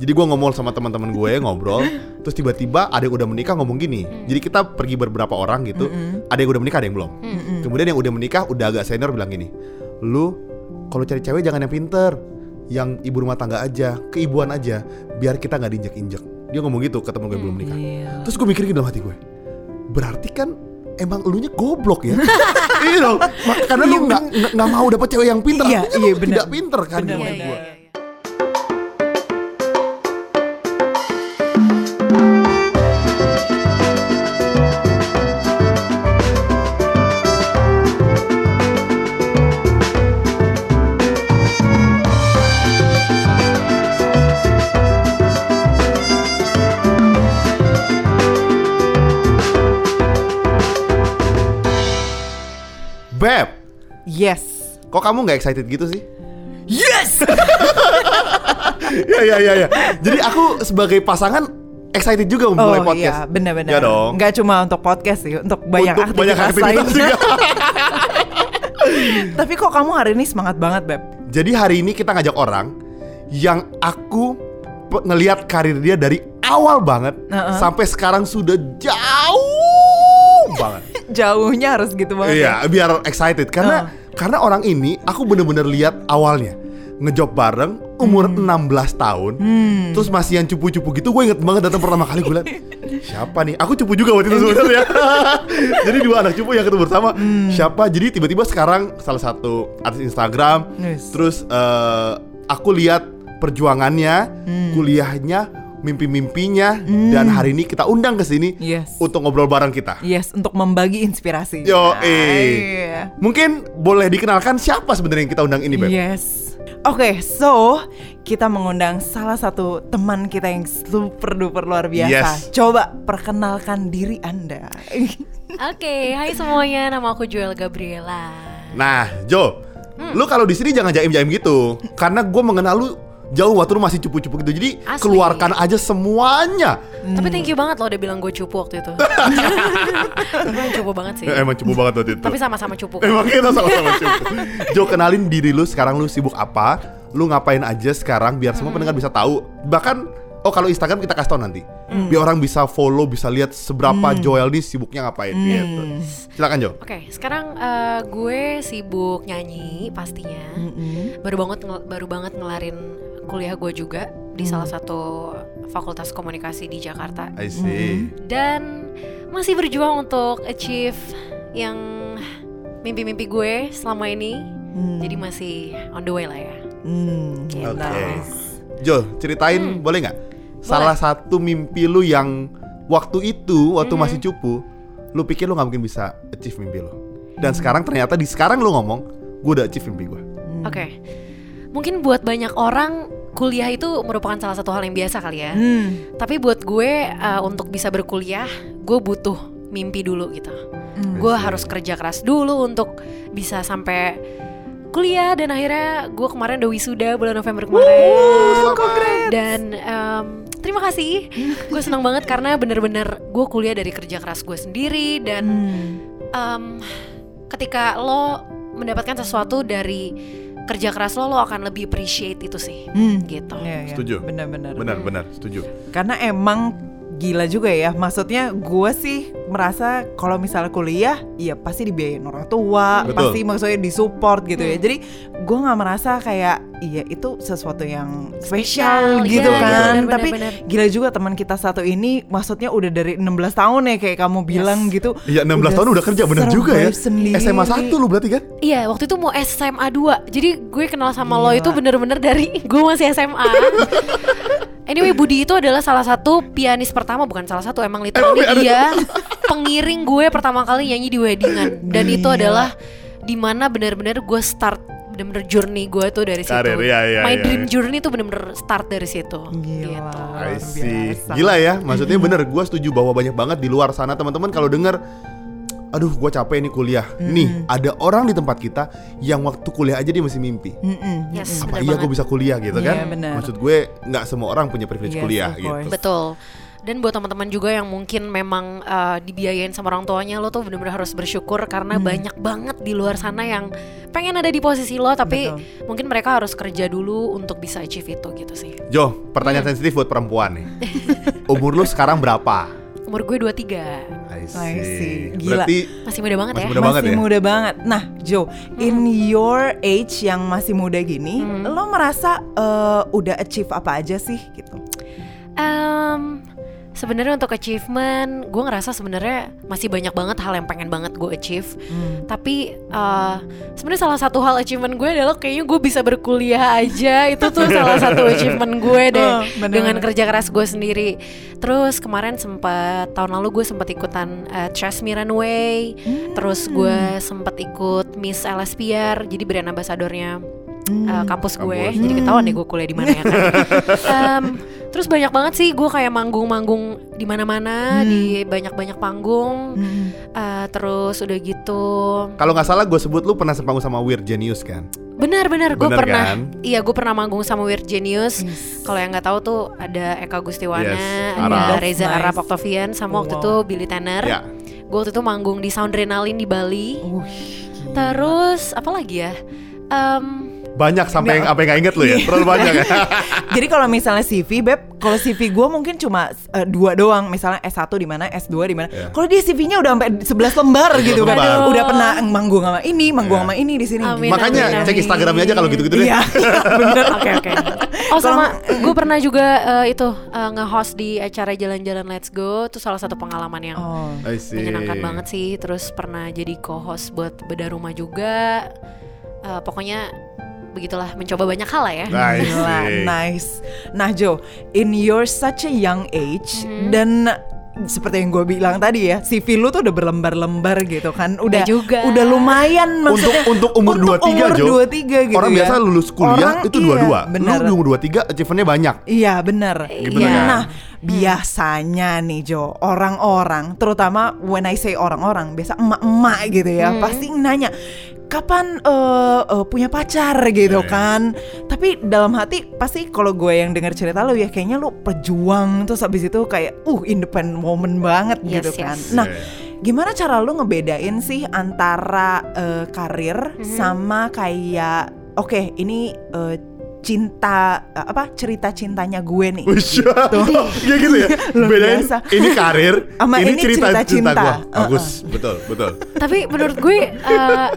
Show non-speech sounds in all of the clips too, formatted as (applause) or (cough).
Jadi gue ngomong sama teman-teman gue ngobrol, (laughs) terus tiba-tiba ada yang udah menikah ngomong gini. Jadi kita pergi beberapa orang gitu, ada yang udah menikah, ada yang belum. Kemudian yang udah menikah udah agak senior bilang gini, lu kalau cari cewek jangan yang pinter, yang ibu rumah tangga aja, keibuan aja, biar kita nggak diinjek-injek. Dia ngomong gitu ke temen gue belum menikah. Gila. Terus gue mikir gitu dalam hati gue, berarti kan emang elunya goblok ya? (laughs) iya dong, karena lu nggak nggak- nggak mau dapet cewek yang pinter. Iya, iya, tidak pinter kan Benar, di Iya, iya, gue. Yes. kok kamu nggak excited gitu sih? Yes. (laughs) Iya iya iya. Ya. Jadi aku sebagai pasangan excited juga memulai oh podcast. iya, benar-benar. Ya dong. Nggak cuma untuk podcast sih, untuk banyak Untuk aktivitas, banyak aktivitas lain. juga. (laughs) (laughs) Tapi kok kamu hari ini semangat banget, Beb? Jadi hari ini kita ngajak orang yang aku ngelihat karir dia dari awal banget Heeh. sampai sekarang sudah jauh banget. Jauhnya harus gitu banget. Iya, biar excited karena karena orang ini aku bener-bener lihat awalnya ngejob bareng umur Hmm. 16 tahun terus masih yang cupu-cupu gitu gue inget banget datang pertama kali gue liat siapa nih aku cupu juga waktu itu sebenarnya (laughs) jadi dua anak cupu yang ketemu bersama Hmm. siapa jadi tiba-tiba sekarang salah satu artis Instagram Yes. terus eh, aku lihat perjuangannya Hmm. kuliahnya mimpi-mimpinya dan hari ini kita undang ke sini Yes. untuk ngobrol bareng kita Yes, untuk membagi inspirasi. Yo, Ah, eh. iya. Mungkin boleh dikenalkan siapa sebenarnya yang kita undang ini, Beb? Yes. Oke, so kita mengundang salah satu teman kita yang super duper luar biasa. Yes. Coba perkenalkan diri Anda. (laughs) Oke, hai semuanya, nama aku Joel Gabriela. Nah, Jo, Hmm. lu kalau di sini jangan jaim-jaim gitu, karena gue mengenal lu jauh waktu lu masih cupu-cupu gitu. Jadi Asli. keluarkan aja semuanya. Tapi thank you banget lo udah bilang gue cupu waktu itu. (laughs) Gue cupu banget sih. Emang cupu banget waktu itu. Tapi sama-sama cupu. kan. Emang kita sama-sama cupu. Jo, kenalin diri lu sekarang lu sibuk apa? Lu ngapain aja sekarang biar semua pendengar bisa tahu. Bahkan oh kalau Instagram kita kasih tau nanti. Biar orang bisa follow, bisa lihat seberapa Joel nih sibuknya ngapain gitu. Silakan Jo. Oke, sekarang eh, gue sibuk nyanyi pastinya. Baru banget baru banget ngelarin kuliah gue juga di salah satu fakultas komunikasi di Jakarta I see. dan masih berjuang untuk achieve yang mimpi-mimpi gue selama ini. Jadi masih on the way lah ya. Hmm, Gitu. Oke. Jo, ceritain boleh nggak? Salah satu mimpi lu yang waktu itu, waktu masih cupu, lu pikir lu nggak mungkin bisa achieve mimpi lu. Dan sekarang ternyata di sekarang lu ngomong, gue udah achieve mimpi gue. Oke. Mungkin buat banyak orang kuliah itu merupakan salah satu hal yang biasa kali ya. Hmm. Tapi buat gue uh, untuk bisa berkuliah, gue butuh mimpi dulu gitu. Gue harus kerja keras dulu untuk bisa sampai kuliah dan akhirnya gue kemarin udah wisuda bulan November kemarin. Dan em, terima kasih, (laughs) gue senang banget karena bener-bener gue kuliah dari kerja keras gue sendiri dan em, ketika lo mendapatkan sesuatu dari kerja keras lo, lo akan lebih appreciate itu sih, Hmm. gitu. Iya, iya. Setuju. Benar-benar. Benar-benar, setuju. Karena emang gila juga ya. Maksudnya gue sih merasa kalau misalnya kuliah, iya pasti dibiayain orang tua, Betul. pasti maksudnya disupport gitu ya. Jadi gue nggak merasa kayak iya itu sesuatu yang spesial Spesial, gitu iya, kan. benar, Tapi benar, gila juga teman kita satu ini, maksudnya udah dari 16 tahun ya kayak kamu bilang gitu. Iya 16 tahun udah kerja bener juga ya. sendiri. SMA 1 lu berarti kan? Iya, waktu itu mau SMA 2 Jadi gue kenal sama lo Gila. itu bener-bener dari (laughs) gue masih SMA Anyway, Budi itu adalah salah satu pianis pertama Bukan salah satu, emang literally Emang dia (laughs) Pengiring gue pertama kali nyanyi di weddingan Dan itu Gila. adalah di mana bener-bener gue start Bener-bener journey gue tuh dari situ Karir, iya, iya, My iya, dream iya. journey tuh bener-bener start dari situ Gila. gitu. I see. Gila ya, maksudnya bener. Gue setuju bahwa banyak banget di luar sana teman-teman kalau denger Aduh, gue capek nih kuliah. Nih, ada orang di tempat kita yang waktu kuliah aja dia masih mimpi. Mm-mm. Yes, Apa bener iya gue bisa kuliah gitu Iya, kan? benar. Maksud gue nggak semua orang punya privilege Yes, kuliah gitu. Betul. Dan buat teman-teman juga yang mungkin memang uh, dibiayain sama orang tuanya, lo tuh bener-bener harus bersyukur karena banyak banget di luar sana yang pengen ada di posisi lo, tapi Betul. mungkin mereka harus kerja dulu untuk bisa achieve itu gitu sih. Jo, pertanyaan sensitif buat perempuan nih. Umur lu sekarang berapa? Umur gue 23 I I see. Gila. Berarti masih muda banget Masih ya. muda banget masih ya? muda banget. Nah, Jo, in your age yang masih muda gini, lo merasa eh, udah achieve apa aja sih gitu? Em, sebenarnya untuk achievement, gue ngerasa sebenarnya masih banyak banget hal yang pengen banget gue achieve. Tapi eh, sebenarnya salah satu hal achievement gue adalah kayaknya gue bisa berkuliah aja. (laughs) Itu tuh salah satu achievement gue deh Oh, bener-bener. dengan kerja keras gue sendiri. Terus kemarin sempat tahun lalu gue sempat ikutan uh, Trust Me Runway. Terus gue sempat ikut Miss LSPR, jadi brand ambassadornya uh, kampus gue. Kampus. Jadi ketahuan deh gue kuliah di mana ya kan. (laughs) Em, terus banyak banget sih gue kayak manggung-manggung di mana-mana, di banyak-banyak panggung. Uh, terus udah gitu. kalau nggak salah gue sebut lu pernah sepanggung sama Weird Genius kan? Benar-benar gue pernah, kan? iya gue pernah manggung sama Weird Genius. Kalau yang nggak tahu tuh ada Eka Gustiwana, Yes, ada Arap. Reza Nice. Arap Octavian, sama waktu Wow. itu Billy Tanner. Ya. Gue waktu itu manggung di Soundrenalin di Bali. Uh, Terus apa lagi ya? Em, Banyak sampai yang apa yang nggak inget lu ya? Terlalu banyak ya? (laughs) Jadi kalau misalnya CV, Beb, kalau CV gue mungkin cuma eh, dua doang, misalnya S1 di mana, S2 di mana. Iya. Kalau dia CV-nya udah sampai 11 lembar gitu kan. lembar. Udah pernah manggung sama ini, manggung Iya. sama ini di sini. Amin. Makanya amin, cek amin. Instagramnya aja kalau gitu-gitu deh. Iya, (laughs) bener. Oke oke. (laughs) Oh sama gue pernah juga eh, itu eh, nge-host di acara jalan-jalan Let's Go. Itu salah satu pengalaman yang Oh. Menyenangkan banget sih. Terus pernah jadi co-host buat bedah rumah juga. Eh, pokoknya begitulah mencoba banyak hal lah ya. Nice. Gila, nice. Nah Jo, in your such a young age Hmm. dan seperti yang gue bilang tadi ya, CV lu tuh udah berlembar-lembar gitu kan, udah juga. udah lumayan Untuk maksudnya untuk umur 23 umur Jo. 23 gitu Orang ya. biasa lulus kuliah Orang, itu iya, dua-dua. bener. Lu di umur 23 achievementnya banyak. Iya bener Gitu Iya. kan? Nah biasanya nih Jo Orang-orang Terutama when I say orang-orang Biasa emak-emak gitu ya Hmm. Pasti nanya Kapan eh, eh, punya pacar gitu Iya. kan Tapi dalam hati Pasti kalau gue yang dengar cerita lo ya Kayaknya lo pejuang Terus habis itu kayak Uh independent woman banget Yes, gitu kan yes. Nah Iya. Gimana cara lu ngebedain sih antara eh, karir Mhm. sama kayak oke ini eh, cinta apa cerita cintanya gue nih. Wih, (laughs) Kayak gitu ya. (laughs) Bedain biasa. ini karir, Sama ini, ini cerita cerita cinta, cinta. Uh-uh. Bagus, betul, betul. Tapi menurut gue eh,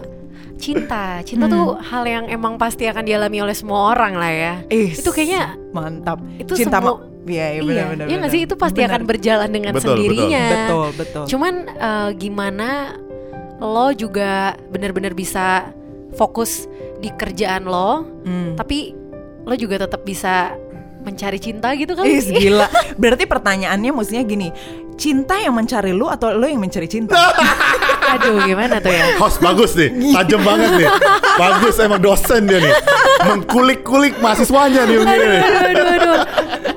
cinta, cinta tuh hal yang emang pasti akan dialami oleh semua orang lah ya. Is, Itu kayaknya mantap. itu cinta semua- ma- Iya, iya iya, benar benar. iya nggak sih itu pasti Benar. akan berjalan dengan Betul, betul. sendirinya. Betul, betul. Cuman eh, gimana lo juga benar-benar bisa fokus di kerjaan lo, Hmm. tapi lo juga tetap bisa mencari cinta gitu kali. Is gila. Berarti pertanyaannya mestinya gini, cinta yang mencari lu atau lo yang mencari cinta? (laughs) Aduh, gimana tuh ya? Host bagus nih, tajam banget nih. Bagus emang dosen dia nih. Mengkulik-kulik mahasiswanya nih begini nih. aduh, aduh, aduh.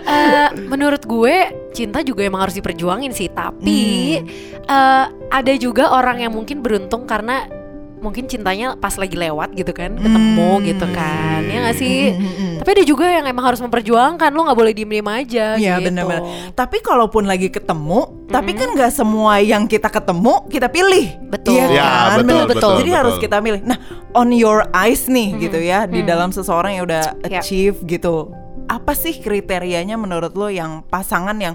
Eh, menurut gue cinta juga emang harus diperjuangin sih tapi eh, ada juga orang yang mungkin beruntung karena mungkin cintanya pas lagi lewat gitu kan ketemu Hmm. gitu kan ya nggak sih Hmm, hmm, hmm. tapi ada juga yang emang harus memperjuangkan lo nggak boleh diem diem aja Iya gitu. benar-benar. Tapi kalaupun lagi ketemu, tapi kan nggak semua yang kita ketemu kita pilih. Betul. Iya Ya, kan? betul, Bener. betul, Jadi betul. harus kita pilih. Nah, on your eyes nih gitu ya di dalam seseorang yang udah Yap. achieve gitu. Apa sih kriterianya menurut lo yang pasangan yang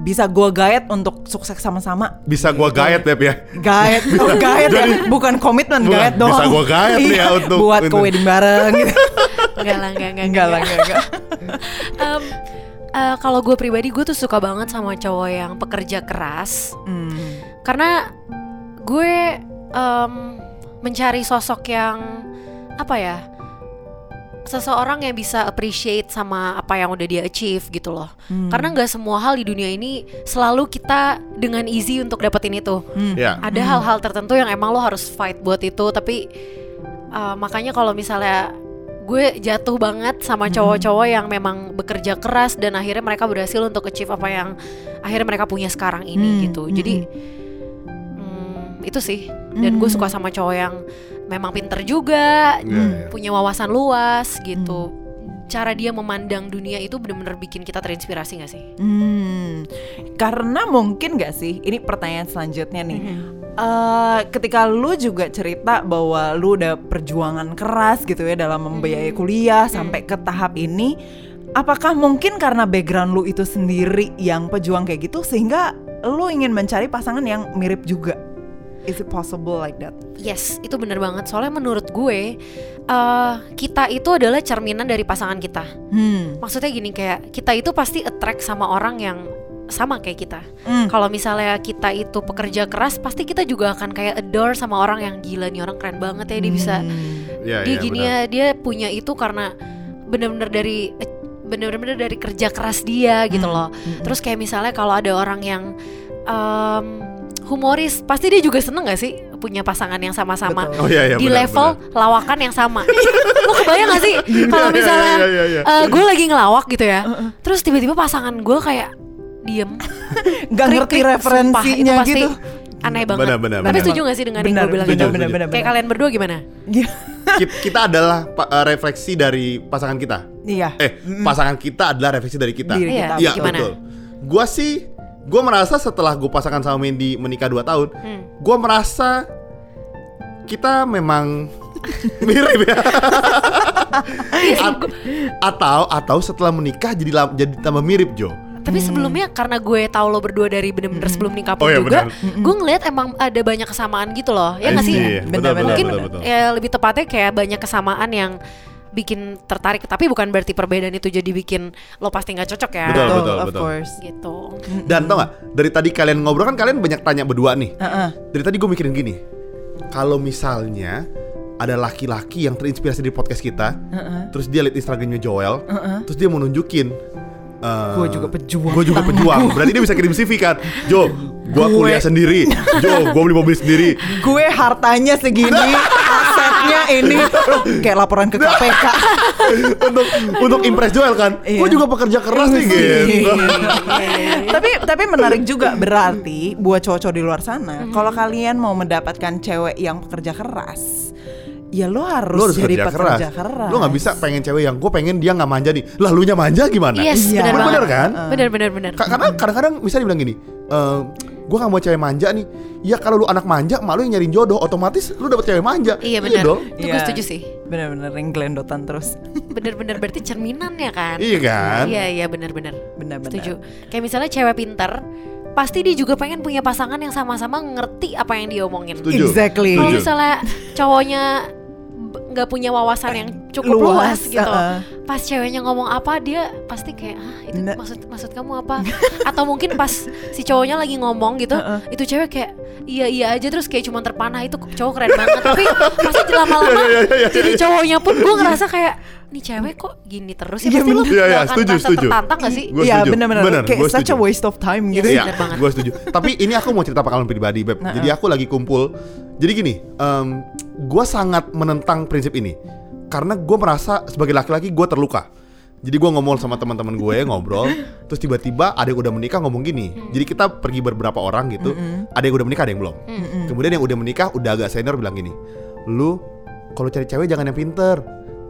bisa gua gaet untuk sukses sama-sama? Bisa gua gaet Beb ya. Gaet, oh (laughs) gaet ya, bukan komitmen Bukan, gaet doang. bisa gua gaet nih ya Iya, untuk- buat ke wedding bareng gitu. enggak lah enggak enggak Enggak lah, enggak, enggak. (laughs) Em, eh, kalau gue pribadi gue tuh suka banget sama cowok yang pekerja keras Hmm. karena gue em, mencari sosok yang apa ya seseorang yang bisa appreciate sama apa yang udah dia achieve gitu loh. Hmm. karena nggak semua hal di dunia ini selalu kita dengan easy untuk dapetin itu. Ya. ada hal-hal tertentu yang emang lo harus fight buat itu tapi uh, makanya kalau misalnya gue jatuh banget sama cowok-cowok yang memang bekerja keras dan akhirnya mereka berhasil untuk achieve apa yang akhirnya mereka punya sekarang ini Hmm, gitu. Hmm, jadi hmm, itu sih. Dan gue suka sama cowok yang memang pinter juga Iya, iya. punya wawasan luas gitu cara dia memandang dunia itu bener-bener bikin kita terinspirasi gak sih? Hmm, karena mungkin gak sih, ini pertanyaan selanjutnya nih. Eh, ketika lu juga cerita bahwa lu udah perjuangan keras gitu ya dalam membiayai kuliah sampai ke tahap ini, apakah mungkin karena background lu itu sendiri yang pejuang kayak gitu sehingga lu ingin mencari pasangan yang mirip juga? Is it possible like that? Yes, itu bener banget. Soalnya menurut gue, eh, kita itu adalah cerminan dari pasangan kita. Hmm. Maksudnya gini kayak kita itu pasti attract sama orang yang sama kayak kita. Hmm. Kalau misalnya kita itu pekerja keras, pasti kita juga akan kayak adore sama orang yang gila nih orang keren banget ya dia bisa Hmm. Iya, dia iya, gini benar. ya dia punya itu karena bener-bener dari bener-bener dari kerja keras dia gitu Hmm, loh. hmm. Terus kayak misalnya kalau ada orang yang em, humoris, pasti dia juga seneng gak sih punya pasangan yang sama-sama. Oh iya iya di benar, level benar. lawakan yang sama. (laughs) Lo kebayang gak sih (laughs) kalau misalnya Iya, iya, iya. eh, gue lagi ngelawak gitu ya, terus tiba-tiba pasangan gue kayak diem, (laughs) Nggak ngerti sumpah, referensinya pasti gitu. Aneh banget. Benar, benar, Tapi benar. setuju gak sih dengan yang Benar, gue bilang setuju, itu? setuju. benar, benar, Kayak benar. kalian berdua gimana? Ki- kita adalah eh, refleksi dari pasangan kita. Iya. Eh, pasangan kita adalah refleksi dari kita. Diri Iya. kita. Iya Gimana? betul. Gua sih, gua merasa setelah gue pasangan sama Mandy menikah 2 tahun, Hmm. gua merasa kita memang (laughs) mirip ya. (laughs) At- atau atau setelah menikah jadi jadi tambah mirip Jo. Tapi sebelumnya karena gue tahu lo berdua dari bener-bener sebelum nikah pun Oh, iya, juga, benar. gue ngeliat emang ada banyak kesamaan gitu loh. Ya nggak sih? Iya, betul, Benar, betul, Mungkin betul, betul. ya lebih tepatnya kayak banyak kesamaan yang bikin tertarik. Tapi bukan berarti perbedaan itu jadi bikin lo pasti nggak cocok ya. Betul, Betul, betul, of betul. course. Gitu. Dan tau gak, dari tadi kalian ngobrol kan kalian banyak tanya berdua nih. Heeh. Dari tadi gue mikirin gini, kalau misalnya ada laki-laki yang terinspirasi dari podcast kita, terus dia liat Instagramnya Joel, terus dia mau nunjukin. Eh, Gua juga pejuang Gue juga pejuang. Berarti dia bisa kirim CV kan. Jo, gue Gue- kuliah sendiri. Jo, gue beli mobil sendiri. gue hartanya segini, asetnya ini kayak laporan ke KPK. (laughs) untuk untuk impress Joel kan. Iya. Gue juga pekerja keras nih gitu. tapi tapi menarik juga berarti buat cowok-cowok di luar sana, kalau kalian mau mendapatkan cewek yang pekerja keras, ya lo harus, Lu harus jadi kerja keras. pekerja keras. Lu nggak bisa pengen cewek yang gue pengen dia nggak manja nih. Lah lu nya manja gimana? Yes, Iya. benar banget. Bener kan? Bener bener bener. Ka- karena kadang-kadang misalnya dibilang gini, eh gue gak mau cewek manja nih. Ya kalau lu anak manja, malu yang nyariin jodoh, otomatis lu dapet cewek manja. Iya benar. dong. Itu gue Iya. setuju sih. Bener-bener yang gelendotan terus. (laughs) Bener-bener berarti cerminan ya kan? Iya kan? Iya iya bener-bener. Benar-benar. Setuju. Kayak misalnya cewek pinter, pasti dia juga pengen punya pasangan yang sama-sama ngerti apa yang dia omongin. Setuju. Exactly. Kalau misalnya cowoknya nggak punya wawasan yang cukup luas, Luas, gitu, uh-uh. pas ceweknya ngomong apa dia pasti kayak ah itu Nah. maksud maksud kamu apa? (laughs) Atau mungkin pas si cowoknya lagi ngomong gitu, Uh-uh. itu cewek kayak iya iya aja terus kayak cuma terpanah itu cowok keren banget. Tapi (laughs) pasti lama-lama Iya, iya, iya, jadi cowoknya pun gue ngerasa kayak nih cewek kok gini terus ya Iya, pasti lu. Iya, iya, setuju, merasa setuju. tertantang gak sih? Iya benar-benar Bener, kayak gua such a waste of time Yes. gitu. Iya, gue setuju. Tapi ini aku mau cerita pengalaman pribadi, Beb. Nah, Jadi aku lagi kumpul. Jadi gini, gue sangat menentang prinsip ini karena gue merasa sebagai laki-laki gue terluka. Jadi gue ngomong sama teman-teman gue ngobrol, terus tiba-tiba ada yang udah menikah ngomong gini. Jadi kita pergi beberapa orang gitu, ada yang udah menikah, ada yang belum. Kemudian yang udah menikah udah agak senior bilang gini, lu kalau cari cewek jangan yang pinter,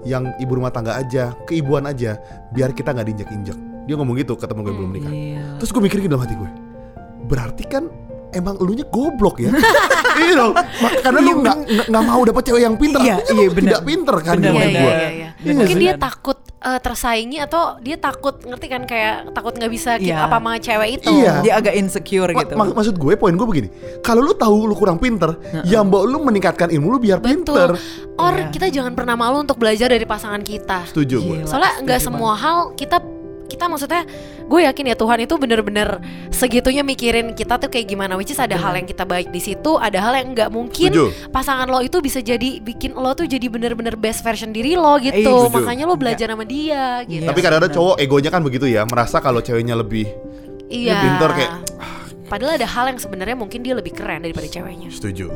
yang ibu rumah tangga aja, keibuan aja, biar kita nggak diinjak-injak. Dia ngomong gitu ke temen gue belum menikah. Iya. Terus gue mikir gitu dalam hati gue Berarti kan emang elunya goblok ya (laughs) Iya dong Karena lu nggak nggak- nggak mau dapet cewek yang pinter Iya, iya, lu benar. Tidak pinter kan Benar, di Iya iya gue. iya. iya. Bener Mungkin dia takut eh, tersaingi atau dia takut ngerti kan kayak takut nggak bisa Iya. apa sama cewek itu. Iya. Dia agak insecure Ma- gitu. mak- maksud gue poin gue begini Kalau lu tahu lu kurang pinter Ya mbak lu meningkatkan ilmu lu biar pinter Betul. Or Iya. kita jangan pernah malu untuk belajar dari pasangan kita. Setuju gue. Soalnya nggak semua hal kita kita maksudnya gue yakin ya Tuhan itu bener-bener segitunya mikirin kita tuh kayak gimana which is ada hal yang kita baik di situ ada hal yang nggak mungkin Setuju. pasangan lo itu bisa jadi bikin lo tuh jadi bener-bener best version diri lo gitu Iya, setuju. makanya lo belajar sama dia gitu Iya. Tapi kadang-kadang benar. cowok egonya kan begitu ya Merasa kalau ceweknya lebih iya pinter kayak, padahal ada hal yang sebenarnya mungkin dia lebih keren daripada ceweknya Setuju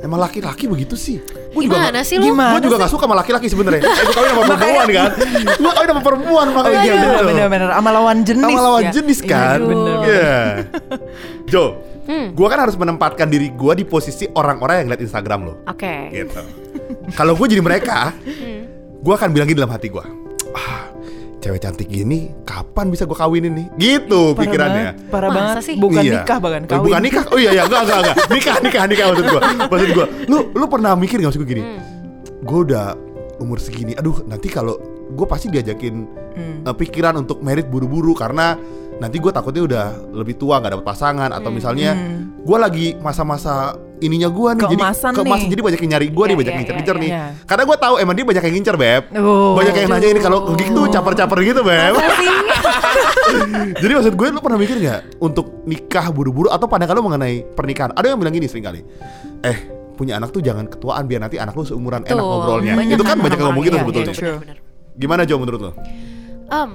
Emang laki-laki begitu sih Gue juga gimana nggak- sih lo Gimana Gue juga gak suka sama laki-laki sebenarnya. Eh, gue kawin sama (laughs) perempuan kan. Gue kawin sama perempuan makanya iya gitu. benar-benar benar. Sama lawan jenis. Sama lawan ya. jenis Iya, kan. bener. Iya. (laughs) Jo, Hmm. gue kan harus menempatkan diri gue di posisi orang-orang yang lihat Instagram lo. oke Gitu. Kalau gue jadi mereka, Hmm. gue akan bilang gini dalam hati gue. Cewek cantik gini kapan bisa gue kawinin nih gitu Parah pikirannya banget, parah Masa banget. sih? Bukan Iya. nikah bahkan Eh, kawin. bukan nikah oh iya iya enggak enggak enggak (laughs) nikah nikah nikah maksud gue maksud gue lu lu pernah mikir gak maksud gue gini Hmm. gue udah umur segini aduh nanti kalau gue pasti diajakin Hmm. eh, pikiran untuk merit buru-buru karena nanti gue takutnya udah lebih tua nggak dapet pasangan atau misalnya gue lagi masa-masa ininya gue nih Hmm. Keemasan jadi keemasan nih. jadi banyak yang nyari gue nih Iya, banyak iya, ngincer-ngincer iya, nih. iya. karena gue tahu emang dia banyak yang ngincer beb. Oh. banyak yang nanya ini kalau gig tuh caper-caper gitu beb. (laughs) Jadi maksud gue lu pernah mikir nggak untuk nikah buru-buru atau pandangan lu mengenai pernikahan? Ada yang bilang gini sering kali eh punya anak tuh jangan ketuaan biar nanti anak lu seumuran enak Tuh, ngobrolnya. Banyak itu kan banyak yang ngomong gitu iya, sebetulnya. Iya. gimana Jo menurut lo Em,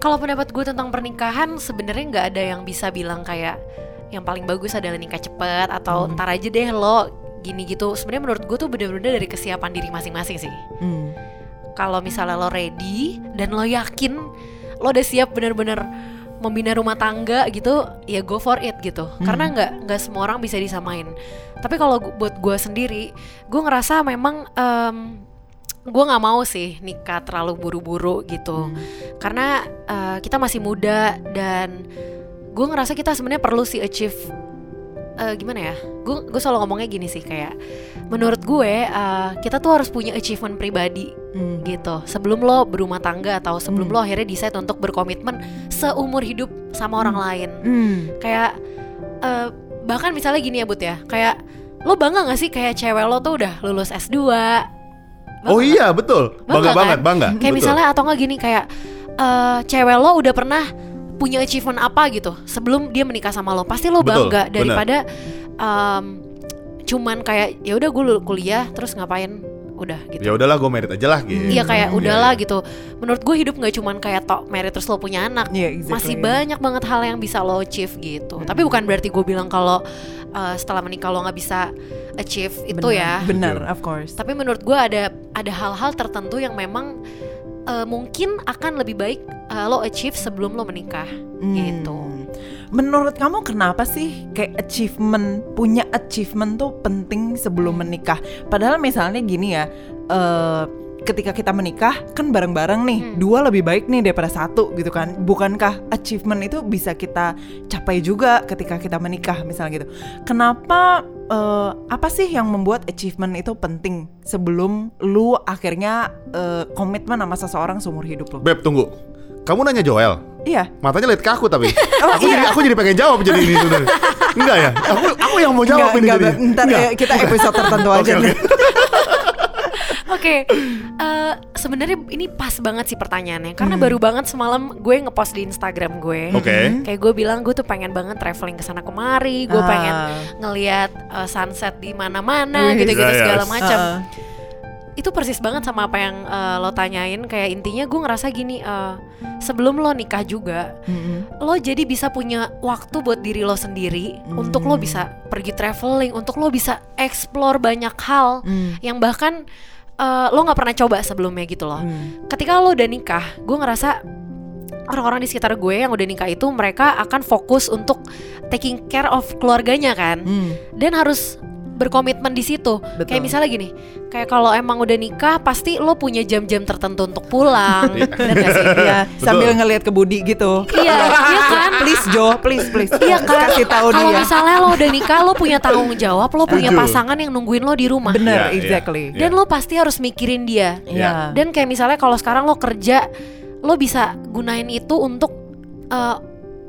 kalau pendapat gue tentang pernikahan sebenarnya nggak ada yang bisa bilang kayak yang paling bagus adalah nikah cepet atau ntar aja deh lo gini gitu. Sebenarnya menurut gue tuh bener-bener dari kesiapan diri masing-masing sih. Hmm. Kalau misalnya lo ready dan lo yakin lo udah siap bener-bener membina rumah tangga gitu, ya go for it gitu. Karena nggak nggak semua orang bisa disamain. Tapi kalau buat gue sendiri, gue ngerasa memang em, gue nggak mau sih nikah terlalu buru-buru gitu. Karena eh, kita masih muda dan gue ngerasa kita sebenarnya perlu sih achieve eh, gimana ya? Gue gue selalu ngomongnya gini sih kayak menurut gue eh, kita tuh harus punya achievement pribadi Hmm. gitu. Sebelum lo berumah tangga atau sebelum lo akhirnya decide untuk berkomitmen seumur hidup sama orang lain. Hmm. kayak eh, bahkan misalnya gini ya Bud ya. Kayak lo bangga gak sih kayak cewek lo tuh udah lulus S2 Bangga oh nggak? iya betul bangga, kan? banget bangga Kayak betul. misalnya atau enggak gini kayak eh cewek lo udah pernah punya achievement apa gitu sebelum dia menikah sama lo pasti lo Betul, bangga benar. daripada em, cuman kayak ya udah gue kuliah terus ngapain udah gitu. ya udahlah gue merit aja lah gitu Iya kayak Iya, udahlah iya. gitu. Menurut gue hidup nggak cuman kayak tok merit terus lo punya anak. Iya, exactly. Masih banyak banget hal yang bisa lo achieve gitu. Tapi bukan berarti gue bilang kalau eh, setelah menikah lo nggak bisa achieve itu ya. Benar, Betul. of course. Tapi menurut gue ada ada hal-hal tertentu yang memang eh, mungkin akan lebih baik eh, lo achieve sebelum lo menikah Hmm. gitu. Menurut kamu kenapa sih kayak achievement punya achievement tuh penting sebelum menikah? Padahal misalnya gini ya, eh ketika kita menikah kan bareng-bareng nih, Hmm. dua lebih baik nih daripada satu gitu kan? Bukankah achievement itu bisa kita capai juga ketika kita menikah misalnya gitu? Kenapa eh, apa sih yang membuat achievement itu penting sebelum lu akhirnya eh, komitmen sama seseorang seumur hidup lo? beb tunggu kamu nanya Joel Iya. matanya lihat ke aku tapi (laughs) Oh, aku jadi aku jadi pengen jawab jadi ini sebenarnya enggak ya aku aku yang mau jawab Enggak, ini enggak, jadi ntar ya, kita episode tertentu aja oke. nih. (laughs) Oke, eh, sebenarnya ini pas banget sih pertanyaannya Hmm. karena baru banget semalam gue ngepost di Instagram gue. Oke. Kayak gue bilang gue tuh pengen banget traveling ke sana kemari, gue Ah. pengen ngelihat eh, sunset di mana-mana gitu-gitu Yes. segala macam. Heeh. Itu persis banget sama apa yang eh, lo tanyain kayak intinya gue ngerasa gini eh, sebelum lo nikah juga Mm-mm. lo jadi bisa punya waktu buat diri lo sendiri untuk lo bisa pergi traveling, untuk lo bisa explore banyak hal Mm. yang bahkan eh, lo nggak pernah coba sebelumnya gitu loh. Mm. Ketika lo udah nikah, gue ngerasa orang-orang di sekitar gue yang udah nikah itu mereka akan fokus untuk taking care of keluarganya kan, Mm. dan harus berkomitmen di situ. Betul. Kayak misalnya gini, kayak kalau emang udah nikah pasti lo punya jam-jam tertentu untuk pulang, (laughs) bener gak sih? Iya, sambil ngelihat ke Budi gitu. Iya, (laughs) iya kan? Please Jo, please please. Iya kan? Kasih tahu Kalau dia. misalnya lo udah nikah, lo punya tanggung jawab, lo punya pasangan yang nungguin lo di rumah. Bener, Iya, iya. exactly. Iya. Dan lo pasti harus mikirin dia. Iya. Dan kayak misalnya kalau sekarang lo kerja, lo bisa gunain itu untuk eh,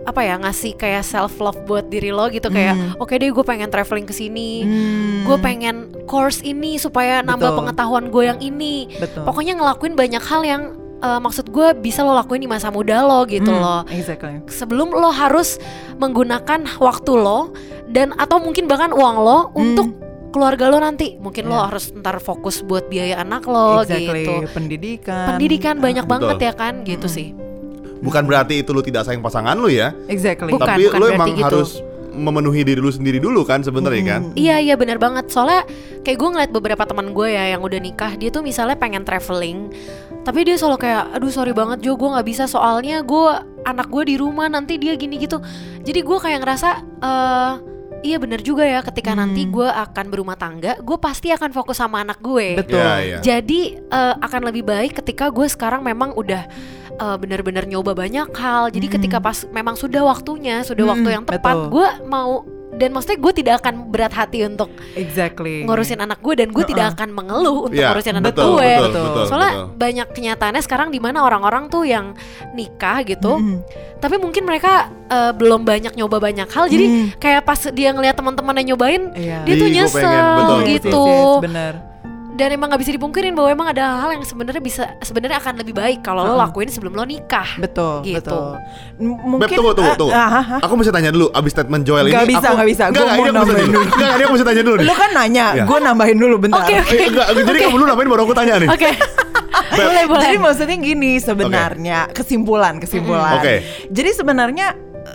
apa ya ngasih kayak self love buat diri lo gitu kayak Hmm. oke deh gue pengen traveling ke sini, Hmm. gue pengen course ini supaya nambah Betul. pengetahuan gue yang ini. Betul. Pokoknya ngelakuin banyak hal yang eh, maksud gue bisa lo lakuin di masa muda lo gitu Hmm, loh Exactly. sebelum lo harus menggunakan waktu lo dan atau mungkin bahkan uang lo Hmm. untuk keluarga lo nanti mungkin lo Ya. harus ntar fokus buat biaya anak lo exactly. gitu Pendidikan. pendidikan banyak Betul. banget ya kan gitu sih bukan berarti itu lu tidak sayang pasangan lu ya Exactly. Bukan, tapi bukan lu emang gitu. harus memenuhi diri lu sendiri dulu kan sebenarnya kan Iya iya benar banget soalnya kayak gue ngeliat beberapa teman gue ya yang udah nikah dia tuh misalnya pengen traveling tapi dia selalu kayak aduh sorry banget Jo gue nggak bisa soalnya gue anak gue di rumah nanti dia gini gitu jadi gue kayak ngerasa eh iya benar juga ya ketika nanti gue akan berumah tangga gue pasti akan fokus sama anak gue Betul. Iya, iya. jadi eh, akan lebih baik ketika gue sekarang memang udah eh, benar-benar nyoba banyak hal. Jadi ketika pas memang sudah waktunya, sudah Hmm, waktu yang tepat, betul. gue mau dan maksudnya gue tidak akan berat hati untuk Exactly. ngurusin anak gue dan gue tidak akan mengeluh untuk Iya, ngurusin anak betul, gue. betul, betul, Soalnya betul. banyak kenyataannya sekarang di mana orang-orang tuh yang nikah gitu, Mm. tapi mungkin mereka eh, belum banyak nyoba banyak hal. Jadi Hmm. kayak pas dia ngeliat teman-temannya nyobain, Iya. dia tuh nyesel pengen, betul. Yes, gitu. yes, yes, bener. Dan emang nggak bisa dipungkirin bahwa emang ada hal-hal yang sebenarnya bisa sebenarnya akan lebih baik kalau lo Uh-uh. lakuin sebelum lo nikah. Betul, Gitu. betul. M- Beb, Mungkin tunggu, tunggu, ah, tunggu. ah, ah, ah. Aku mesti tanya dulu abis statement Joel Nggak ini. bisa, aku, nggak bisa. Enggak, Gua enggak, mau nambahin dulu. Enggak, ini aku mesti tanya dulu nih. Lu kan nanya, Iya. gue nambahin dulu bentar. Oke, oke. Eh, enggak, jadi kamu dulu nambahin baru aku tanya nih. Oke. boleh, boleh. Jadi maksudnya gini sebenarnya kesimpulan kesimpulan. Oke. Jadi sebenarnya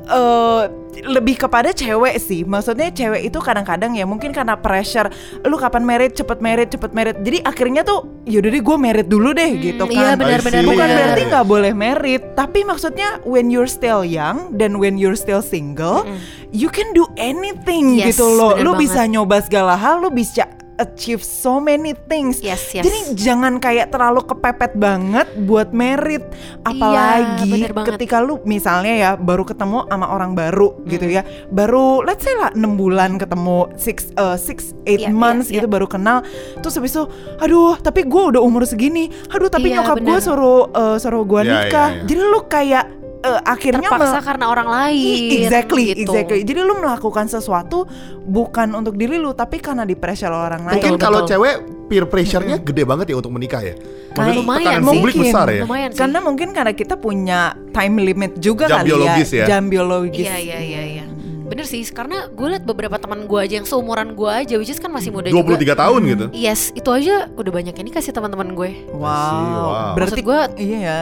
eh, lebih kepada cewek sih. Maksudnya cewek itu kadang-kadang ya mungkin karena pressure lu kapan merit cepet merit cepet merit. Jadi akhirnya tuh yaudah deh gue merit dulu deh gitu kan. Iya benar-benar. Bukan benar. berarti nggak boleh merit, tapi maksudnya when you're still young dan when you're still single, you can do anything Yes, gitu loh. Lu banget. bisa nyoba segala hal, lu bisa achieve so many things. Yes, yes. Jadi jangan kayak terlalu kepepet banget buat merit, apalagi Iya, ketika lu misalnya ya baru ketemu sama orang baru gitu ya, baru let's say lah 6 bulan ketemu six uh, six eight Iya, months iya, gitu baru kenal, terus habis itu, aduh tapi gue udah umur segini, aduh tapi Iya, nyokap gue suruh uh, suruh gue Iya, nikah, iya, iya. jadi lu kayak uh, akhirnya terpaksa me- karena orang lain. Exactly, gitu. exactly. Jadi lu melakukan sesuatu bukan untuk diri lu, tapi karena di pressure orang lain. Mungkin kalau cewek peer pressure-nya gede banget ya untuk menikah ya. Maksudnya lumayan tekanan sih. publik besar ya. Lumayan sih. Karena mungkin karena kita punya time limit juga Jam kali biologis ya. Jam biologis. Iya iya iya iya. Bener sih, karena gue liat beberapa teman gue aja yang seumuran gue aja, which is kan masih muda 23 juga. tahun gitu. Yes, itu aja udah banyak yang nikah sih teman-teman gue. Wow. wow. Berarti Maksud gua- iya ya.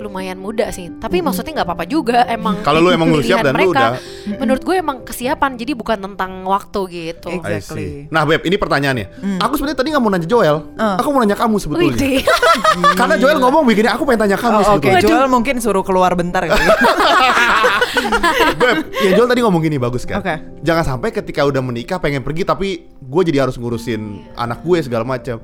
Lumayan muda sih, tapi maksudnya nggak apa-apa juga. Emang Kalau lu emang lu siap dan lu mereka, udah- menurut gue emang kesiapan, jadi bukan tentang waktu gitu. Exactly. see. Nah Beb, ini pertanyaannya. Aku sebenarnya tadi nggak mau nanya Joel. Uh. Aku mau nanya kamu sebetulnya. (laughs) Karena Joel ngomong begini, aku pengen tanya kamu Oh, Oke, sebetulnya. Joel mungkin suruh keluar bentar kali. ya. (laughs) Beb, ya Joel tadi ngomong gini bagus kan. Oke. Jangan sampai ketika udah menikah pengen pergi tapi gue jadi harus ngurusin anak gue segala macam.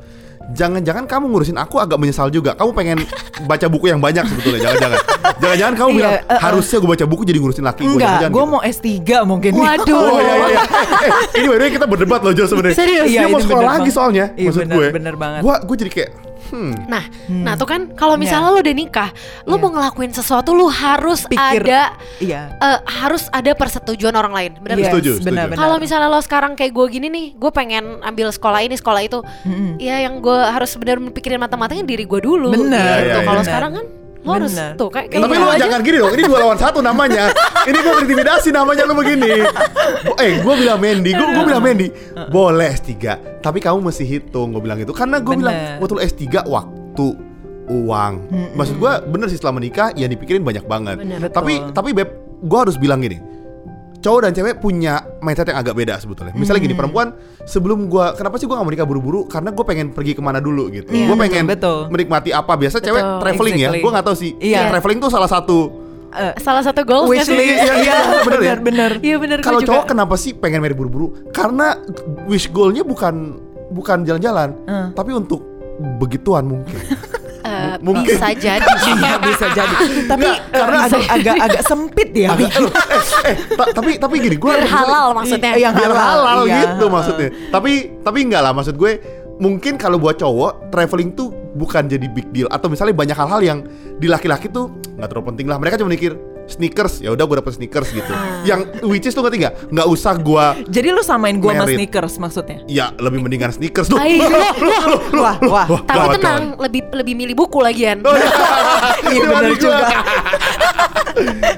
Jangan-jangan kamu ngurusin aku agak menyesal juga. Kamu pengen baca buku yang banyak sebetulnya. Jangan-jangan. Jangan-jangan kamu Iya, bilang eh, eh. harusnya gue baca buku jadi ngurusin laki gue. Enggak, gue gitu. mau S3 mungkin. Waduh. Oh iya iya. iya. Eh, ini by the way kita berdebat loh Joel sebenarnya. Serius? Dia Iya, mau sekolah lagi soalnya. Iya, maksud bener, gue. bener banget. Gue gue jadi kayak hmm. Nah, nah tuh kan kalau misalnya lo udah nikah, lo Iya. mau ngelakuin sesuatu, lo harus Pikir. ada Iya. eh, harus ada persetujuan orang lain. Benar Yes? Setuju, setuju. benar, benar. Kalau misalnya lo sekarang kayak gue gini nih, gue pengen ambil sekolah ini, sekolah itu, ya yang gue harus benar pikirin mata-matanya diri gue dulu. Bener, Iya, gitu. iya, Kalau iya. sekarang kan harus Bener. tuh kayak, Tapi lu aja. jangan gini dong, ini dua lawan satu namanya Ini gue berintimidasi namanya lu begini Eh gue bilang Mandy, gue gue bilang Mandy Boleh S3, tapi kamu mesti hitung Gue bilang gitu, karena gue bilang. Waktu lu S3 waktu uang Maksud gue bener sih setelah menikah Ya dipikirin banyak banget Bener. Tapi Betul. tapi Beb, gue harus bilang gini Cowok dan cewek punya mindset yang agak beda sebetulnya Misalnya gini, perempuan sebelum gue Kenapa sih gue gak mau nikah buru-buru Karena gue pengen pergi ke mana dulu gitu Iya, Gue pengen betul. menikmati apa Biasa cewek Betul, traveling ya exactly. Gue gak tahu sih Iya. Traveling tuh salah satu Eh, Salah satu goals wish nggak sih? list. Iya, bener ya? bener. Iya bener Kalau cowok kenapa sih pengen marry buru-buru? Karena wish goalnya bukan bukan jalan-jalan, Eh. tapi untuk begituan mungkin. (laughs) Eh, mungkin. bisa jadi. (laughs) Iya bisa jadi. Tapi Nggak, eh, karena agak, agak agak sempit ya. Agak, aduh, eh, eh, ta- tapi tapi gini, gue Biar halal maksudnya. Yang biar halal, halal, iya. gitu maksudnya. Tapi tapi enggak lah maksud gue. Mungkin kalau buat cowok traveling tuh bukan jadi big deal atau misalnya banyak hal-hal yang di laki-laki tuh nggak terlalu penting lah. Mereka cuma mikir sneakers, ya udah gue dapet sneakers gitu. Ah. Yang which is tuh ngerti nggak? Nggak usah gue Jadi lu samain gua sama Merit. sneakers maksudnya? Ya lebih mendingan sneakers tuh. Ay, Wah, wah. Tapi Gawat, tenang, lebih lebih milih buku lagian. Oh, iya. (laughs) Iya bener Gimana juga.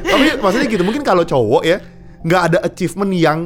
Tapi maksudnya gitu, mungkin kalau cowok ya nggak ada achievement yang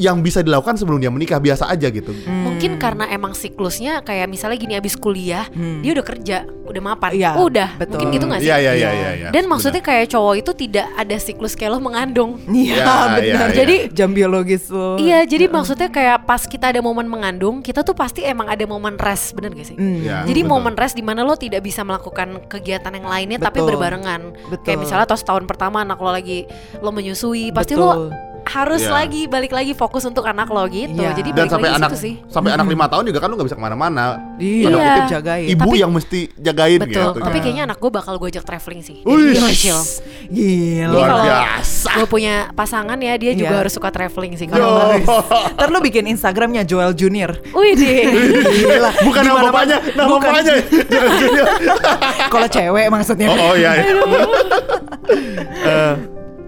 yang bisa dilakukan sebelum dia menikah biasa aja gitu. Mungkin karena emang siklusnya kayak misalnya gini abis kuliah, dia udah kerja, udah mapan, Iya, udah. betul. Mungkin gitu nggak sih? Iya iya iya Iya. iya. Dan maksudnya kayak cowok itu tidak ada siklus kayak lo mengandung. Iya Ya, benar. iya, iya. Jadi jam biologis lu. Iya, jadi maksudnya kayak pas kita ada momen mengandung, kita tuh pasti emang ada momen rest, bener gak sih? Hmm. Ya, Jadi betul. momen rest di mana lo tidak bisa melakukan kegiatan yang lainnya tapi Betul. berbarengan. Betul. Kayak misalnya atau setahun pertama anak lo lagi lo menyusui, pasti Betul. lo harus Iya. lagi balik lagi fokus untuk anak lo gitu. Iya. Jadi Dan balik sampai lagi anak sih. sampai anak lima tahun juga kan lu nggak bisa ke mana-mana. Iya, Iya. kutip, jagain. Ibu Tapi- yang mesti jagain Betul. gitu. Tapi kan. kayaknya anak gue bakal gue ajak traveling sih. Wih. Dari kecil. Gila. Luar biasa. Gue punya pasangan ya, dia juga Iya. harus suka traveling sih. Kalau Ntar lu bikin Instagramnya Joel Junior. Wih deh. (laughs) Gila. Bukan nama bapaknya, Pak? nama Bukan. bapaknya. Kalau cewek maksudnya. Oh, oh iya. iya. (laughs) Eh,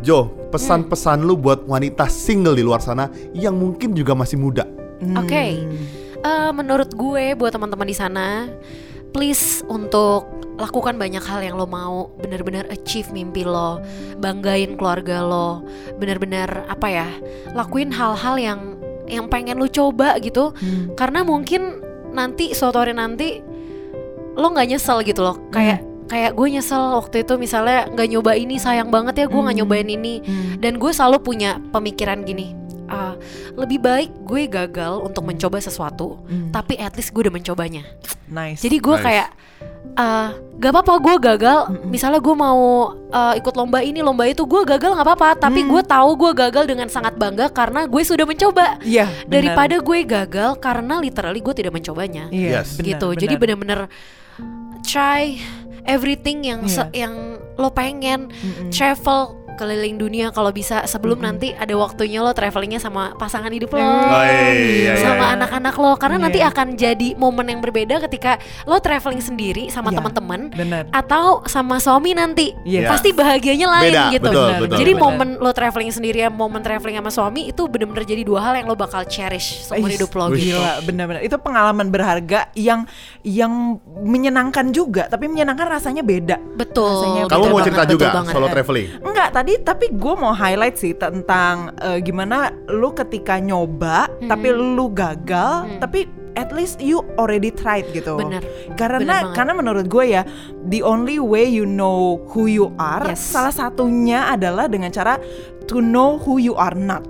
Jo, pesan-pesan lu buat wanita single di luar sana yang mungkin juga masih muda. Oke, Eh, menurut gue buat teman-teman di sana, please untuk lakukan banyak hal yang lo mau, benar-benar achieve mimpi lo, banggain keluarga lo, benar-benar apa ya, lakuin hal-hal yang yang pengen lo coba gitu, karena mungkin nanti suatu hari nanti lo nggak nyesel gitu loh, kayak kayak gue nyesel waktu itu misalnya nggak nyoba ini sayang banget ya gue nggak nyobain ini Hmm. dan gue selalu punya pemikiran gini ah, lebih baik gue gagal untuk mencoba sesuatu Hmm. tapi at least gue udah mencobanya Nice. jadi gue Nice. kayak ah, gak apa-apa gue gagal misalnya gue mau ah, ikut lomba ini lomba itu gue gagal nggak apa-apa tapi gue tahu gue gagal dengan sangat bangga karena gue sudah mencoba benar. daripada gue gagal karena literally gue tidak mencobanya Iya, Yes. benar, gitu benar. jadi bener-bener try everything yang se- Iya. yang lo pengen Mm-mm. travel keliling dunia kalau bisa sebelum nanti ada waktunya lo travelingnya sama pasangan hidup lo Oh, iya, iya, sama iya. anak-anak lo karena Iya. nanti akan jadi momen yang berbeda ketika lo traveling sendiri sama Iya, teman-teman atau sama suami nanti Iya. pasti bahagianya lain Beda, gitu betul, betul. jadi benar. momen lo traveling sendiri momen traveling sama suami itu bener-bener jadi dua hal yang lo bakal cherish seumur hidup lo gitu Gila, benar-benar. Itu pengalaman berharga yang yang menyenangkan juga, tapi menyenangkan rasanya beda. betul Rasanya Kamu betul mau banget, cerita betul juga banget. solo traveling? Enggak, tadi tapi gue mau highlight sih tentang eh, gimana lu ketika nyoba Hmm. tapi lu gagal, tapi at least you already tried gitu. Bener. Karena Bener karena menurut gue ya the only way you know who you are Yes. salah satunya adalah dengan cara to know who you are not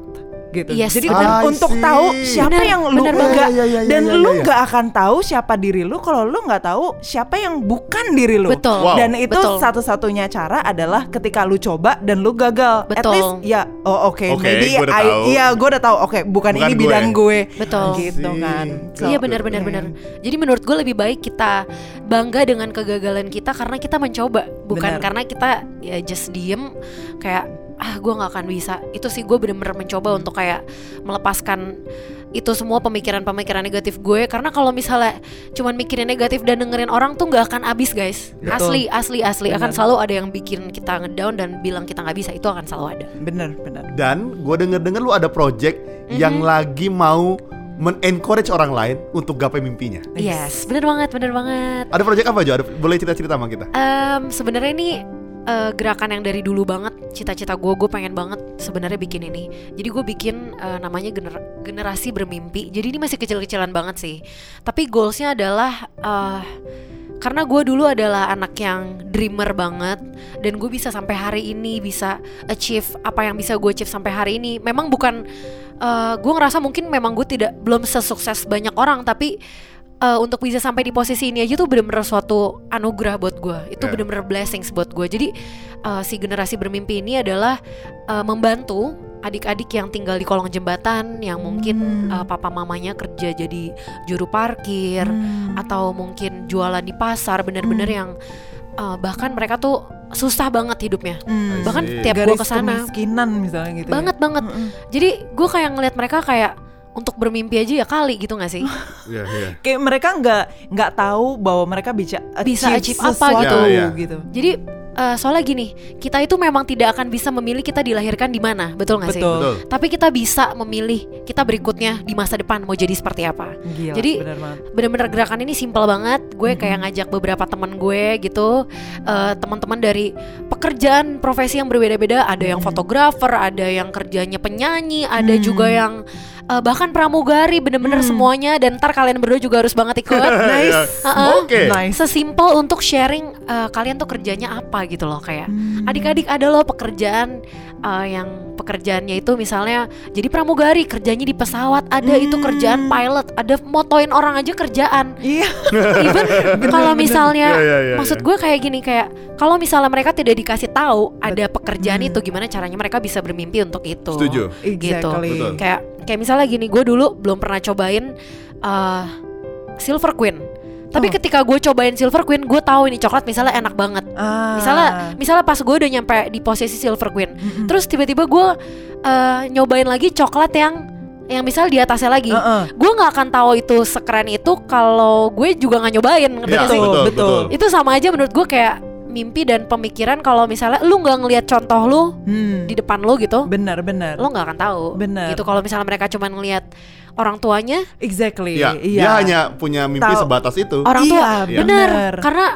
gitu. Yes, Jadi bener. untuk tahu siapa Bener, yang lu bener enggak banget. Iya, iya, iya, dan iya, lu iya. nggak akan tahu siapa diri lu kalau lu nggak tahu siapa yang bukan diri lu. Betul. Wow. Dan itu Betul. satu-satunya cara adalah ketika lu coba dan lu gagal. At Betul. least ya oh oke Oke, maybe gua udah I- tahu. iya gue udah tahu oke bukan, Bukan ini gue. bidang gue. Betul. Gitu kan. So, iya benar benar iya. benar. Jadi menurut gue lebih baik kita bangga dengan kegagalan kita karena kita mencoba, bukan Benar. karena kita ya just diem kayak ah gue nggak akan bisa. Itu sih gue bener-bener mencoba untuk kayak melepaskan itu semua pemikiran-pemikiran negatif gue karena kalau misalnya cuman mikirin negatif dan dengerin orang tuh nggak akan habis guys. Betul. Asli asli asli akan Benar. selalu ada yang bikin kita ngedown dan bilang kita nggak bisa itu akan selalu ada. Bener bener. Dan gue denger-denger lu ada project yang lagi mau men-encourage orang lain untuk gapai mimpinya. Yes, bener banget bener banget. Ada project apa Jo? Ada, boleh cerita-cerita sama kita? Em, sebenarnya ini eh, gerakan yang dari dulu banget cita-cita gue gue pengen banget sebenarnya bikin ini. Jadi gue bikin eh, namanya gener- generasi bermimpi. Jadi ini masih kecil-kecilan banget sih. Tapi goalsnya adalah eh, karena gue dulu adalah anak yang dreamer banget dan gue bisa sampai hari ini bisa achieve apa yang bisa gue achieve sampai hari ini. Memang bukan eh, gue ngerasa mungkin memang gue tidak belum sesukses banyak orang tapi eh, untuk bisa sampai di posisi ini aja tuh bener-bener suatu anugerah buat gue itu Ya. bener-bener blessings buat gue jadi eh, si generasi bermimpi ini adalah eh, membantu adik-adik yang tinggal di kolong jembatan yang mungkin eh, papa mamanya kerja jadi juru parkir Hmm. atau mungkin jualan di pasar bener-bener yang eh, bahkan mereka tuh susah banget hidupnya Hmm. bahkan tiap gue ke sana kemiskinan misalnya gitu. ya. banget banget Mm-mm. jadi gue kayak ngeliat mereka kayak untuk bermimpi aja ya kali gitu gak sih Iya, iya. (laughs) Kayak mereka nggak nggak tahu bahwa mereka bisa Bisa achieve apa sesuatu gitu. Ya, ya. gitu. Jadi eh, soalnya gini, kita itu memang tidak akan bisa memilih kita dilahirkan di mana, betul nggak sih? Betul. Tapi kita bisa memilih kita berikutnya di masa depan mau jadi seperti apa. Gila, Jadi. Bener-bener gerakan ini simpel banget. Gue kayak ngajak beberapa teman gue gitu, eh, teman-teman dari pekerjaan profesi yang berbeda-beda. Ada yang fotografer, ada yang kerjanya penyanyi, ada juga yang eh, bahkan pramugari, bener-bener semuanya. Dan ntar kalian berdua juga harus banget (laughs) ikut. Nice. Heeh. Oke. Nice. sesimpel untuk sharing eh, kalian tuh kerjanya apa gitu loh kayak Hmm. adik-adik ada loh pekerjaan eh, yang pekerjaannya itu misalnya jadi pramugari kerjanya di pesawat ada itu kerjaan pilot ada motoin orang aja kerjaan Iya. (laughs) even (laughs) kalau misalnya Iya, iya, iya, maksud iya. gue kayak gini kayak kalau misalnya mereka tidak dikasih tahu ada pekerjaan itu gimana caranya mereka bisa bermimpi untuk itu Setuju. gitu Exactly. Betul. kayak kayak misalnya gini gue dulu belum pernah cobain uh, Silver Queen tapi Oh. ketika gue cobain Silver Queen gue tahu ini coklat misalnya enak banget Ah. misalnya misalnya pas gue udah nyampe di posisi Silver Queen terus tiba-tiba gue uh, nyobain lagi coklat yang yang misal di atasnya lagi Heeh. gue nggak akan tahu itu sekeren itu kalau gue juga nggak nyobain ngerti nggak sih? betul, betul. betul. itu sama aja menurut gue kayak mimpi dan pemikiran kalau misalnya lu nggak ngelihat contoh lu Hmm. di depan lu gitu Benar, benar. lo nggak akan tahu Bener. gitu kalau misalnya mereka cuma ngelihat orang tuanya Exactly. Iya, Iya. dia hanya punya mimpi Tahu. sebatas itu. orang Iya, tua Iya. bener bener. karena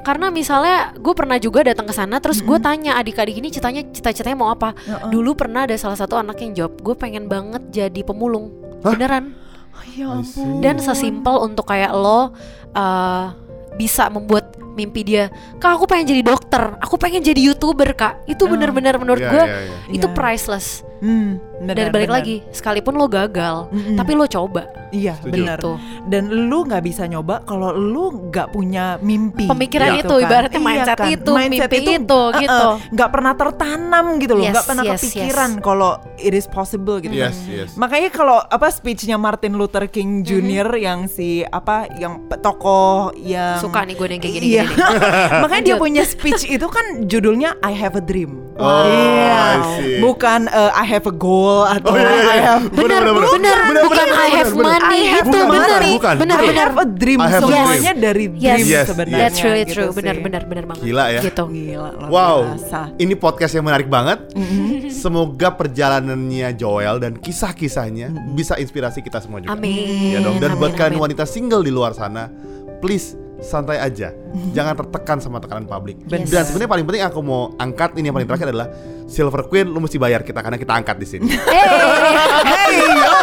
karena misalnya gue pernah juga datang ke sana terus gue tanya adik-adik ini citanya cita-citanya mau apa dulu pernah ada salah satu anak yang jawab gue pengen banget jadi pemulung Hah? beneran Oh, ya ampun. dan sesimpel untuk kayak lo uh, bisa membuat mimpi dia kak aku pengen jadi dokter aku pengen jadi youtuber kak itu bener-bener menurut Iya, gue iya, iya. itu Iya. priceless Hmm, dan benar, balik benar. lagi sekalipun lo gagal Mm-mm. tapi lo coba Iya, Setuju. benar. Gitu. Dan lu nggak bisa nyoba kalau lu nggak punya mimpi. Pemikiran gitu itu, kan. ibaratnya Iya mindset kan. itu, Mindset mimpi itu, uh-uh, gitu. Nggak pernah tertanam gitu loh, Yes, nggak pernah yes, kepikiran kalau it is possible gitu. Yes, yes. Makanya kalau apa speechnya Martin Luther King Jr. yang si apa yang tokoh yang suka nih gue yang kayak gini, Iya. gini. (laughs) Makanya dia punya speech itu kan judulnya I have a dream. Oh, Iya. I see. Bukan uh, I have a goal atau Oh, iya, iya, I iya. have benar Benar, benar bukan I have money. I have itu benar. Bukan, benar benar. Have a dream have semuanya dream. dari dream Yes, sebenarnya. that's really gitu true. Benar benar benar banget. Gila ya. gitu. Gila luar Wow, biasa. ini podcast yang menarik banget. Semoga perjalanannya Joel dan kisah-kisahnya bisa inspirasi kita semua juga. amin. Ya dong. Dan Amin, buat kalian wanita single di luar sana, please santai aja. (laughs) Jangan tertekan sama tekanan publik. Benar. Dan sebenarnya paling penting aku mau angkat ini yang paling terakhir adalah Silver Queen lu mesti bayar kita karena kita angkat di sini. (laughs) Hey yo.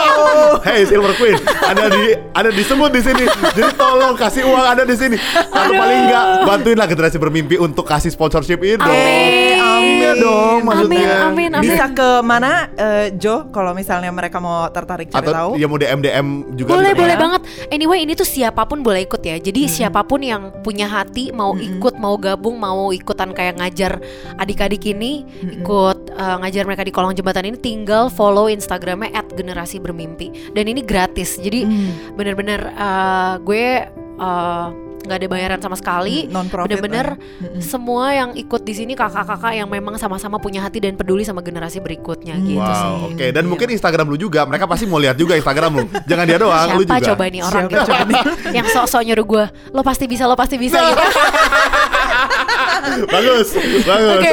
Hey Silver Queen, ada di ada disebut di sini. Jadi tolong kasih uang ada di sini. Atau paling enggak bantuinlah generasi bermimpi untuk kasih sponsorship itu. Amin. Iya dong maksudnya. amin amin Bisa ke mana eh, Jo kalau misalnya mereka mau tertarik cari Atau tahu? ya mau DM DM juga boleh bisa. boleh ya. banget anyway ini tuh siapa pun boleh ikut ya jadi siapa pun yang punya hati mau ikut mau gabung mau ikutan kayak ngajar adik-adik ini ikut uh, ngajar mereka di kolong jembatan ini tinggal follow instagramnya at generasi bermimpi dan ini gratis jadi Hmm. bener-bener uh, gue uh, nggak ada bayaran sama sekali. Non profit bener-bener semua yang ikut di sini kakak-kakak yang memang sama-sama punya hati dan peduli sama generasi berikutnya gitu sih. Wow, oke. Dan mungkin Instagram lu juga, mereka pasti mau lihat juga Instagram lu. (laughs) Jangan dia doang, lu Siapa juga. coba nih orang Siapa gitu. coba nih? yang sok-sok nyuruh gue lo pasti bisa lo pasti bisa. Gitu (laughs) (laughs) bagus, bagus. Oke,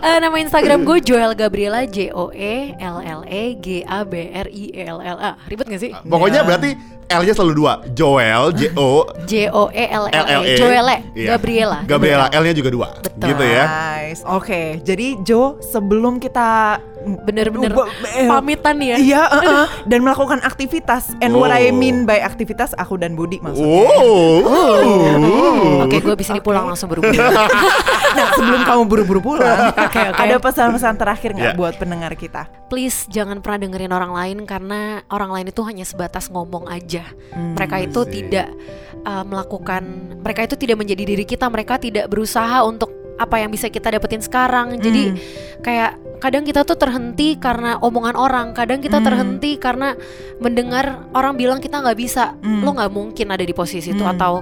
eh, nama Instagram gue Joel Gabriela J O E L L E G A B R I E L L A. Ribet gak sih? Pokoknya Ya. berarti L-nya selalu dua. Joel, J O (laughs) J O E L L E E. Joelle Iya. Gabriela. Gabriela, L-nya juga dua. Betul. Gitu ya. Nice. Oke, jadi Jo sebelum kita Bener-bener eh, pamitan ya. Iya, uh, uh, dan melakukan aktivitas. And what I Oh. mean by aktivitas aku dan Budi maksudnya. Oh. Oke, gue abis ini pulang langsung buru-buru. (laughs) Nah, sebelum kamu buru-buru pulang, (laughs) Oke, oke. ada pesan-pesan terakhir nggak Ya. buat pendengar kita? Please jangan pernah dengerin orang lain karena orang lain itu hanya sebatas ngomong aja. Hmm, mereka itu tidak uh, melakukan, mereka itu tidak menjadi diri kita. Mereka tidak berusaha untuk apa yang bisa kita dapetin sekarang. Jadi Hmm. kayak kadang kita tuh terhenti karena omongan orang. Kadang kita Hmm. terhenti karena mendengar orang bilang kita nggak bisa. Hmm. Lo nggak mungkin ada di posisi itu Hmm. atau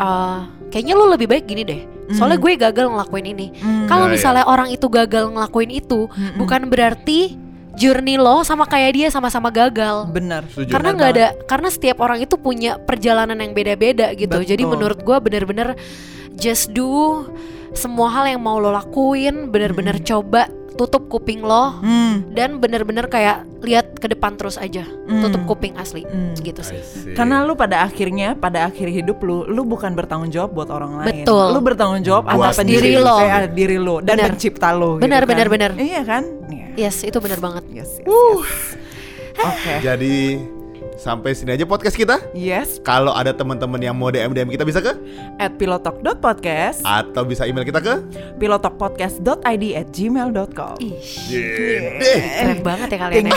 uh, kayaknya lo lebih baik gini deh. Soalnya Hmm. gue gagal ngelakuin ini. Hmm. Kalau Ya, ya. misalnya orang itu gagal ngelakuin itu, bukan berarti journey lo sama kayak dia sama-sama gagal. benar. Setuju. Karena nggak ada, karena setiap orang itu punya perjalanan yang beda-beda gitu. Jadi Betul. menurut gue bener-bener just do semua hal yang mau lo lakuin, bener-bener coba tutup kuping lo Hmm. dan bener-bener kayak lihat ke depan terus aja, Hmm. tutup kuping asli, Hmm. gitu sih. Karena lu pada akhirnya, pada akhir hidup lu, lu bukan bertanggung jawab buat orang lain. Betul. Lu bertanggung jawab Buat atas diri lo. eh, diri lu dan Benar. pencipta lu. gitu Benar, kan. benar, benar. Iya kan? Iya. Yes, itu bener banget. Yes, yes, yes. Oke. Jadi Sampai sini aja podcast kita. Yes, Kalau ada teman-teman yang mau DM DM kita bisa ke at pilotalk.podcast, atau bisa email kita ke pilotalkpodcast.id at gmail.com. Ih, Gede. keren banget ya kalian ya. (laughs)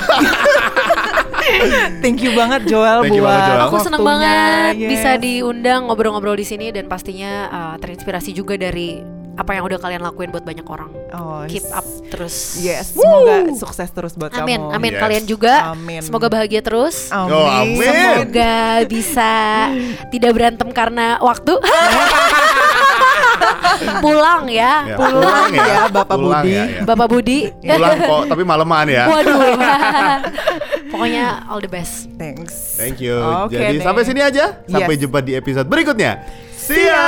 Thank you banget Joel Thank you buat banget, Joel. Aku seneng banget Yes. bisa diundang ngobrol-ngobrol di sini dan pastinya uh, terinspirasi juga dari apa yang udah kalian lakuin buat banyak orang. Oh, Keep up terus. Yes, semoga sukses terus buat Amin, kamu. amin Yes. kalian juga. Amin. Semoga bahagia terus. Amin. Oh, amin. Semoga (laughs) bisa tidak berantem karena waktu. (laughs) Pulang ya, Ya, Pulang ya, Bapak Pulang Budi. ya, ya. Bapak Budi. Pulang kok, tapi maleman ya. Waduh. (laughs) Pokoknya all the best. Thanks. Thank you. Oke Jadi deh. sampai sini aja. Sampai Yes. jumpa di episode berikutnya. See ya.